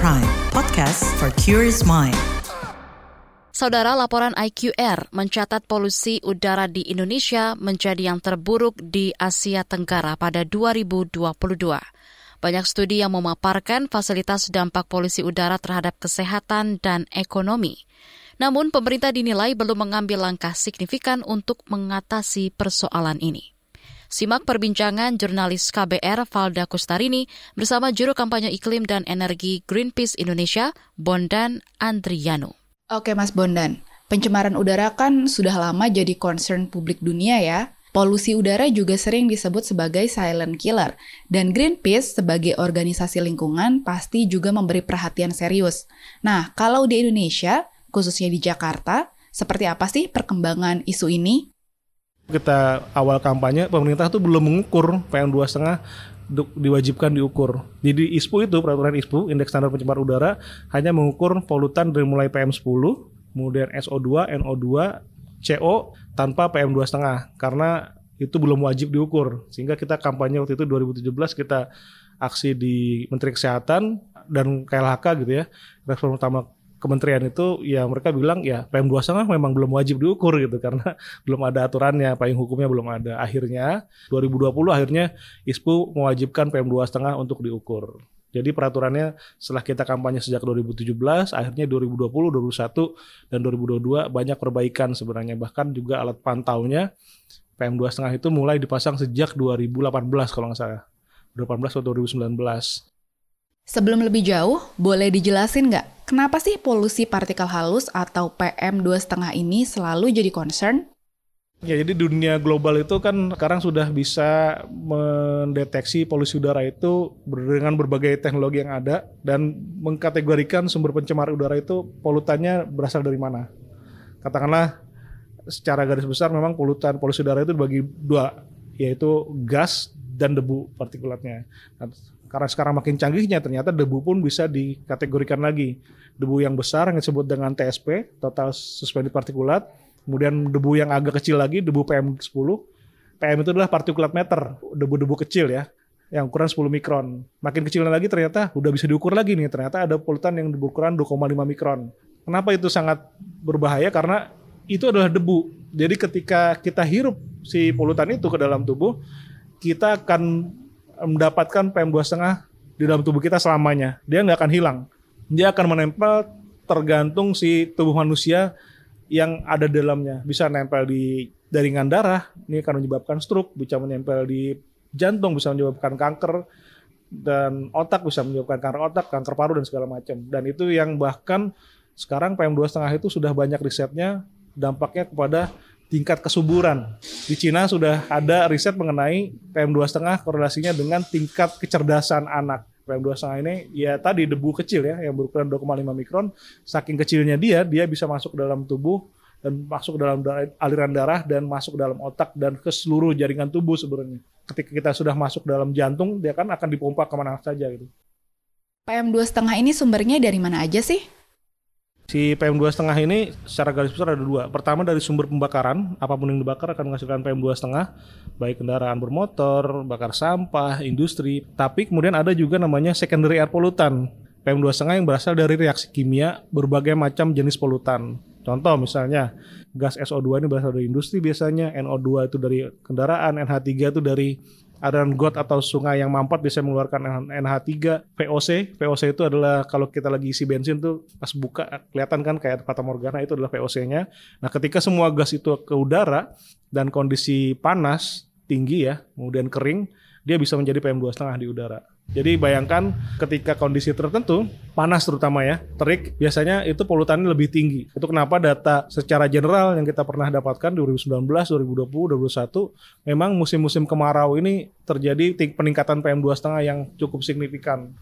Prime, podcast for curious mind. Saudara laporan IQR mencatat polusi udara di Indonesia menjadi yang terburuk di Asia Tenggara pada 2022. Banyak studi yang memaparkan fasilitas dampak polusi udara terhadap kesehatan dan ekonomi. Namun pemerintah dinilai belum mengambil langkah signifikan untuk mengatasi persoalan ini. Simak perbincangan jurnalis KBR Valda Kustarini bersama juru kampanye iklim dan energi Greenpeace Indonesia, Bondan Andriano. Oke Mas Bondan, pencemaran udara kan sudah lama jadi concern publik dunia ya. Polusi udara juga sering disebut sebagai silent killer, dan Greenpeace sebagai organisasi lingkungan pasti juga memberi perhatian serius. Nah, kalau di Indonesia, khususnya di Jakarta, seperti apa sih perkembangan isu ini? Kita awal kampanye pemerintah tuh belum mengukur PM2,5 diwajibkan diukur. Jadi ISPU itu peraturan ISPU indeks standar pencemar udara hanya mengukur polutan dari mulai PM10, kemudian SO2, NO2, CO tanpa PM2,5 karena itu belum wajib diukur. Sehingga kita kampanye waktu itu 2017 kita aksi di Menteri Kesehatan dan KLHK gitu ya. Respon utama kementerian itu ya mereka bilang ya PM2,5 memang belum wajib diukur gitu karena belum ada aturannya, payung hukumnya belum ada. Akhirnya 2020 akhirnya ISPU mewajibkan PM2,5 untuk diukur. Jadi peraturannya setelah kita kampanye sejak 2017, akhirnya 2020, 2021, dan 2022 banyak perbaikan sebenarnya. Bahkan juga alat pantaunya PM2,5 itu mulai dipasang sejak 2018 kalau nggak salah. 2018 atau 2019. Sebelum lebih jauh, boleh dijelasin nggak kenapa sih polusi partikel halus atau PM2,5 ini selalu jadi concern? Ya, jadi dunia global itu kan sekarang sudah bisa mendeteksi polusi udara itu dengan berbagai teknologi yang ada dan mengkategorikan sumber pencemar udara itu polutannya berasal dari mana. Katakanlah secara garis besar memang polutan polusi udara itu dibagi dua, yaitu gas dan debu partikulatnya. Karena sekarang makin canggihnya ternyata debu pun bisa dikategorikan lagi. Debu yang besar yang disebut dengan TSP, total suspended partikulat. Kemudian debu yang agak kecil lagi, debu PM10. PM itu adalah partikulat meter, debu-debu kecil ya, yang ukuran 10 mikron. Makin kecilnya lagi ternyata udah bisa diukur lagi nih, ternyata ada polutan yang berukuran 2,5 mikron. Kenapa itu sangat berbahaya? Karena itu adalah debu. Jadi ketika kita hirup si polutan itu ke dalam tubuh, kita akan mendapatkan PM2,5 di dalam tubuh kita selamanya. Dia nggak akan hilang. Dia akan menempel tergantung si tubuh manusia yang ada di dalamnya. Bisa nempel di jaringan darah, ini akan menyebabkan stroke, bisa menempel di jantung, bisa menyebabkan kanker, dan otak bisa menyebabkan kanker otak, kanker paru, dan segala macam. Dan itu yang bahkan sekarang PM2,5 itu sudah banyak risetnya dampaknya kepada tingkat kesuburan. Di Cina sudah ada riset mengenai PM2,5 korelasinya dengan tingkat kecerdasan anak. PM2,5 ini ya tadi debu kecil ya yang berukuran 2,5 mikron. Saking kecilnya dia, dia bisa masuk dalam tubuh dan masuk dalam aliran darah dan masuk dalam otak dan ke seluruh jaringan tubuh sebenarnya. Ketika kita sudah masuk dalam jantung, dia kan akan dipompa ke mana saja gitu. PM2,5 ini sumbernya dari mana aja sih? Si PM2,5 ini secara garis besar ada dua. Pertama dari sumber pembakaran, apa pun yang dibakar akan menghasilkan PM2,5, baik kendaraan bermotor, bakar sampah, industri. Tapi kemudian ada juga namanya secondary air pollutant, PM2,5 yang berasal dari reaksi kimia berbagai macam jenis polutan. Contoh misalnya gas SO2 ini berasal dari industri biasanya, NO2 itu dari kendaraan, NH3 itu dari aliran got atau sungai yang mampet bisa mengeluarkan NH3, VOC. VOC itu adalah kalau kita lagi isi bensin tuh pas buka kelihatan kan kayak fata morgana itu adalah VOC-nya. Nah, ketika semua gas itu ke udara dan kondisi panas tinggi ya, kemudian kering, dia bisa menjadi PM2,5 di udara. Jadi bayangkan ketika kondisi tertentu, panas terutama ya, terik, biasanya itu polutannya lebih tinggi. Itu kenapa data secara general yang kita pernah dapatkan 2019, 2020, 2021, memang musim-musim kemarau ini terjadi peningkatan PM2,5 yang cukup signifikan.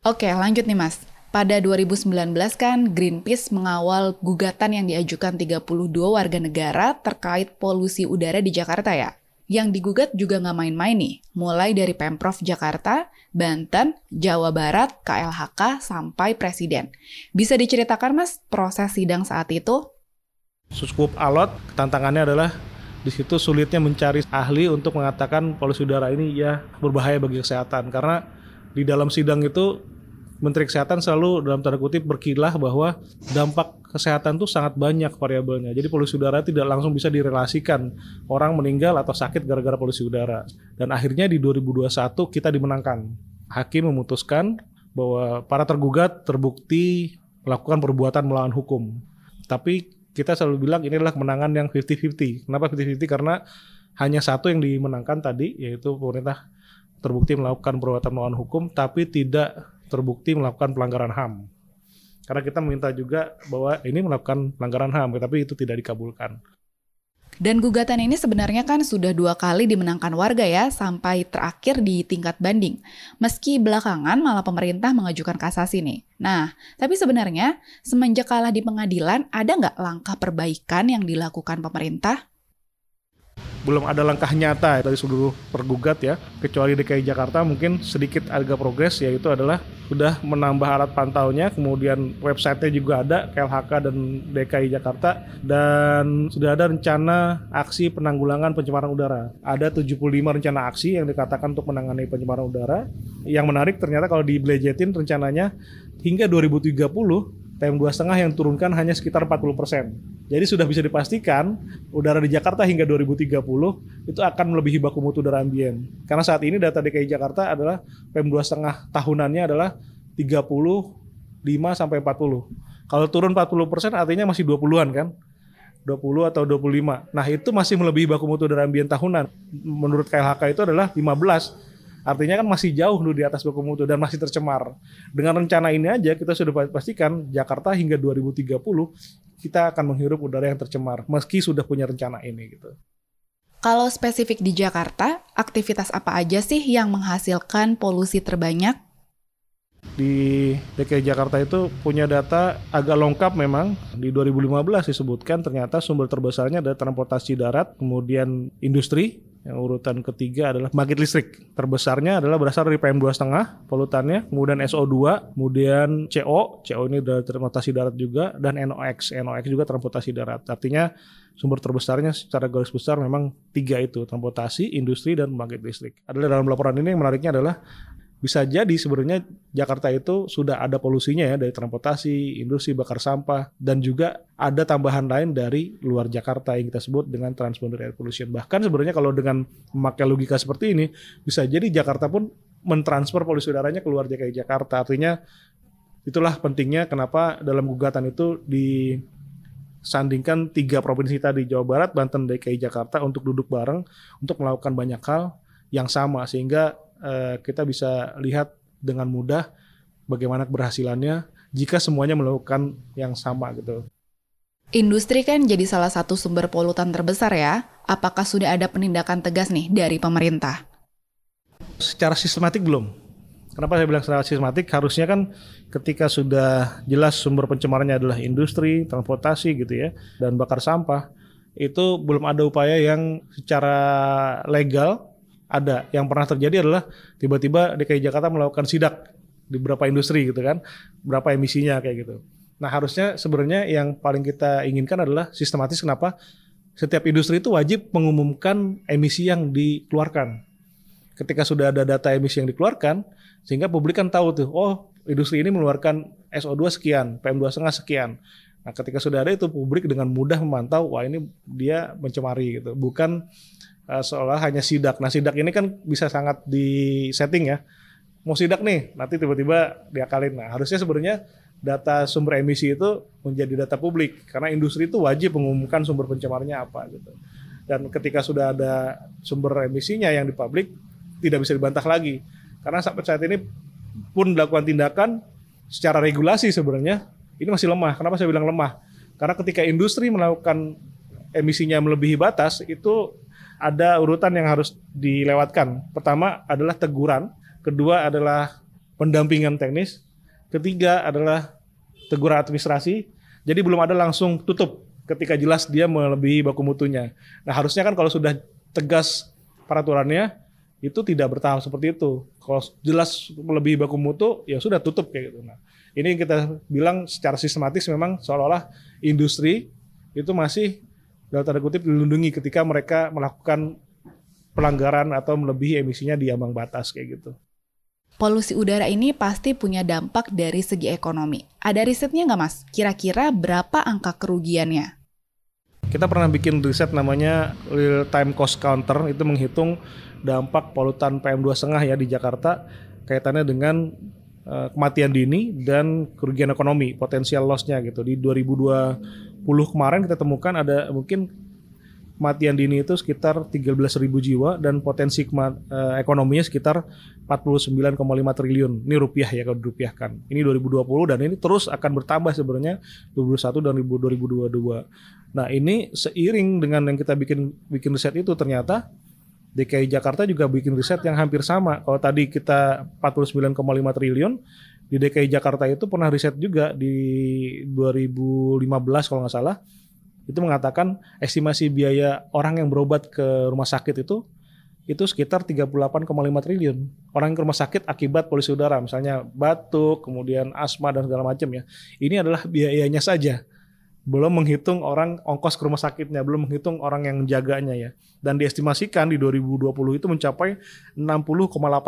Oke, lanjut nih Mas. Pada 2019 kan Greenpeace mengawal gugatan yang diajukan 32 warga negara terkait polusi udara di Jakarta ya. Yang digugat juga nggak main-main nih, mulai dari Pemprov Jakarta, Banten, Jawa Barat, KLHK, sampai Presiden. Bisa diceritakan mas proses sidang saat itu? Cukup alot, tantangannya adalah di situ sulitnya mencari ahli untuk mengatakan polusi udara ini ya berbahaya bagi kesehatan karena di dalam sidang itu Menteri Kesehatan selalu dalam tanda kutip berkilah bahwa dampak kesehatan itu sangat banyak variabelnya. Jadi polusi udara tidak langsung bisa direlasikan orang meninggal atau sakit gara-gara polusi udara. Dan akhirnya di 2021 kita dimenangkan. Hakim memutuskan bahwa para tergugat terbukti melakukan perbuatan melawan hukum. Tapi kita selalu bilang ini adalah kemenangan yang 50-50. Kenapa 50-50? Karena hanya satu yang dimenangkan tadi, yaitu pemerintah terbukti melakukan perbuatan melawan hukum, tapi tidak terbukti melakukan pelanggaran HAM. Karena kita meminta juga bahwa ini melakukan pelanggaran HAM, tapi itu tidak dikabulkan. Dan gugatan ini sebenarnya kan sudah dua kali dimenangkan warga ya, sampai terakhir di tingkat banding. Meski belakangan malah pemerintah mengajukan kasasi nih. Nah, tapi sebenarnya semenjak kalah di pengadilan, ada nggak langkah perbaikan yang dilakukan pemerintah? Belum ada langkah nyata dari seluruh pergugat ya. Kecuali DKI Jakarta mungkin sedikit agak progres yaitu adalah sudah menambah alat pantaunya kemudian websitenya juga ada KLHK dan DKI Jakarta. Dan sudah ada rencana aksi penanggulangan pencemaran udara. Ada 75 rencana aksi yang dikatakan untuk menangani pencemaran udara. Yang menarik ternyata kalau dibelejetin rencananya hingga 2030 PM2,5 yang turunkan hanya sekitar 40 persen. Jadi sudah bisa dipastikan udara di Jakarta hingga 2030 itu akan melebihi baku mutu udara ambien. Karena saat ini data DKI Jakarta adalah PM2,5 tahunannya adalah 35 sampai 40. Kalau turun 40 persen artinya masih 20-an kan? 20 atau 25. Nah itu masih melebihi baku mutu udara ambien tahunan. Menurut KLHK itu adalah 15 Artinya kan masih jauh dulu di atas baku mutu dan masih tercemar. Dengan rencana ini aja kita sudah pastikan Jakarta hingga 2030 kita akan menghirup udara yang tercemar meski sudah punya rencana ini gitu. Kalau spesifik di Jakarta, aktivitas apa aja sih yang menghasilkan polusi terbanyak? Di DKI Jakarta itu punya data agak lengkap memang. Di 2015 disebutkan ternyata sumber terbesarnya adalah transportasi darat, kemudian industri, yang urutan ketiga adalah pembangkit listrik. Terbesarnya adalah berasal dari PM2,5 polutannya, kemudian SO2, kemudian CO, CO ini dari transportasi darat juga, dan NOx. NOx juga transportasi darat. Artinya sumber terbesarnya secara garis besar memang tiga itu, transportasi, industri, dan pembangkit listrik. Adalah dalam laporan ini yang menariknya adalah bisa jadi sebenarnya Jakarta itu sudah ada polusinya ya dari transportasi, industri bakar sampah dan juga ada tambahan lain dari luar Jakarta yang kita sebut dengan transboundary air pollution. Bahkan sebenarnya kalau dengan memakai logika seperti ini bisa jadi Jakarta pun mentransfer polusi udaranya keluar DKI Jakarta. Artinya itulah pentingnya kenapa dalam gugatan itu disandingkan tiga provinsi tadi Jawa Barat, Banten, DKI Jakarta untuk duduk bareng untuk melakukan banyak hal yang sama sehingga uh, kita bisa lihat dengan mudah bagaimana keberhasilannya jika semuanya melakukan yang sama gitu. Industri kan jadi salah satu sumber polutan terbesar ya. Apakah sudah ada penindakan tegas nih dari pemerintah? Secara sistematik belum. Kenapa saya bilang secara sistematik? Harusnya kan ketika sudah jelas sumber pencemarannya adalah industri, transportasi gitu ya, dan bakar sampah, itu belum ada upaya yang secara legal ada. Yang pernah terjadi adalah tiba-tiba DKI Jakarta melakukan sidak di beberapa industri gitu kan, berapa emisinya kayak gitu. Nah harusnya sebenarnya yang paling kita inginkan adalah sistematis kenapa setiap industri itu wajib mengumumkan emisi yang dikeluarkan. Ketika sudah ada data emisi yang dikeluarkan, sehingga publik kan tahu tuh, oh industri ini mengeluarkan SO2 sekian, PM2,5 sekian. Nah ketika sudah ada itu publik dengan mudah memantau, wah ini dia mencemari gitu. Bukan uh, seolah hanya sidak. Nah sidak ini kan bisa sangat di setting ya. Mau sidak nih, nanti tiba-tiba diakalin. Nah harusnya sebenarnya data sumber emisi itu menjadi data publik karena industri itu wajib mengumumkan sumber pencemarnya apa gitu. Dan ketika sudah ada sumber emisinya yang di publik tidak bisa dibantah lagi karena sampai saat ini pun dilakukan tindakan secara regulasi sebenarnya ini masih lemah. Kenapa saya bilang lemah? Karena ketika industri melakukan emisinya melebihi batas itu ada urutan yang harus dilewatkan. Pertama adalah teguran, kedua adalah pendampingan teknis, ketiga adalah teguran administrasi. Jadi belum ada langsung tutup ketika jelas dia melebihi baku mutunya. Nah harusnya kan kalau sudah tegas peraturannya itu tidak bertahap seperti itu. Kalau jelas melebihi baku mutu ya sudah tutup kayak gitu. Nah ini kita bilang secara sistematis memang seolah-olah industri itu masih dalam tanda kutip dilindungi ketika mereka melakukan pelanggaran atau melebihi emisinya di ambang batas kayak gitu. polusi udara ini pasti punya dampak dari segi ekonomi. Ada risetnya nggak mas? Kira-kira berapa angka kerugiannya? Kita pernah bikin riset namanya real time cost counter itu menghitung dampak polutan PM2,5 ya di Jakarta kaitannya dengan uh, kematian dini dan kerugian ekonomi, potensial lossnya gitu. Di 2020 kemarin kita temukan ada mungkin kematian dini itu sekitar 13.000 jiwa dan potensi uh, ekonominya sekitar 49,5 triliun. Ini rupiah ya kalau dirupiahkan. Ini 2020 dan ini terus akan bertambah sebenarnya 2021 dan 2022. Nah, ini seiring dengan yang kita bikin bikin riset itu ternyata DKI Jakarta juga bikin riset yang hampir sama. Kalau tadi kita 49,5 triliun, di DKI Jakarta itu pernah riset juga di 2015 kalau nggak salah itu mengatakan estimasi biaya orang yang berobat ke rumah sakit itu itu sekitar 38,5 triliun. Orang yang ke rumah sakit akibat polusi udara, misalnya batuk, kemudian asma dan segala macam ya. Ini adalah biayanya saja. Belum menghitung orang ongkos ke rumah sakitnya, belum menghitung orang yang menjaganya ya. Dan diestimasikan di 2020 itu mencapai 60,8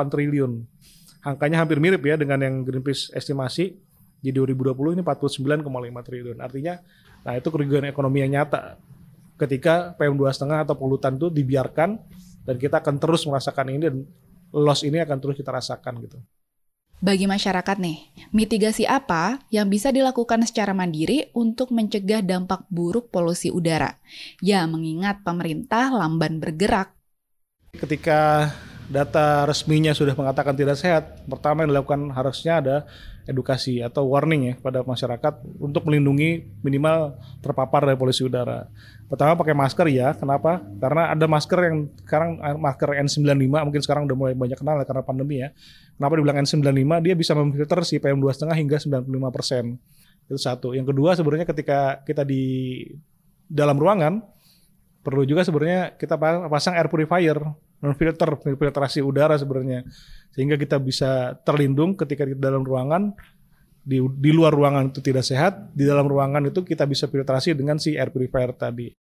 triliun. Angkanya hampir mirip ya dengan yang Greenpeace estimasi di 2020 ini 49,5 triliun. Artinya Nah itu kerugian ekonomi yang nyata ketika PM2,5 atau polutan itu dibiarkan dan kita akan terus merasakan ini dan loss ini akan terus kita rasakan gitu. Bagi masyarakat nih, mitigasi apa yang bisa dilakukan secara mandiri untuk mencegah dampak buruk polusi udara? Ya, mengingat pemerintah lamban bergerak. Ketika data resminya sudah mengatakan tidak sehat, pertama yang dilakukan harusnya ada edukasi atau warning ya pada masyarakat untuk melindungi minimal terpapar dari polusi udara. Pertama pakai masker ya, kenapa? Karena ada masker yang sekarang eh, masker N95 mungkin sekarang udah mulai banyak kenal karena pandemi ya. Kenapa dibilang N95? Dia bisa memfilter si PM2,5 hingga 95 persen. Itu satu. Yang kedua sebenarnya ketika kita di dalam ruangan perlu juga sebenarnya kita pasang air purifier filter filtrasi udara sebenarnya. Sehingga kita bisa terlindung ketika di dalam ruangan. Di, di luar ruangan itu tidak sehat di dalam ruangan itu kita bisa filtrasi dengan si air purifier tadi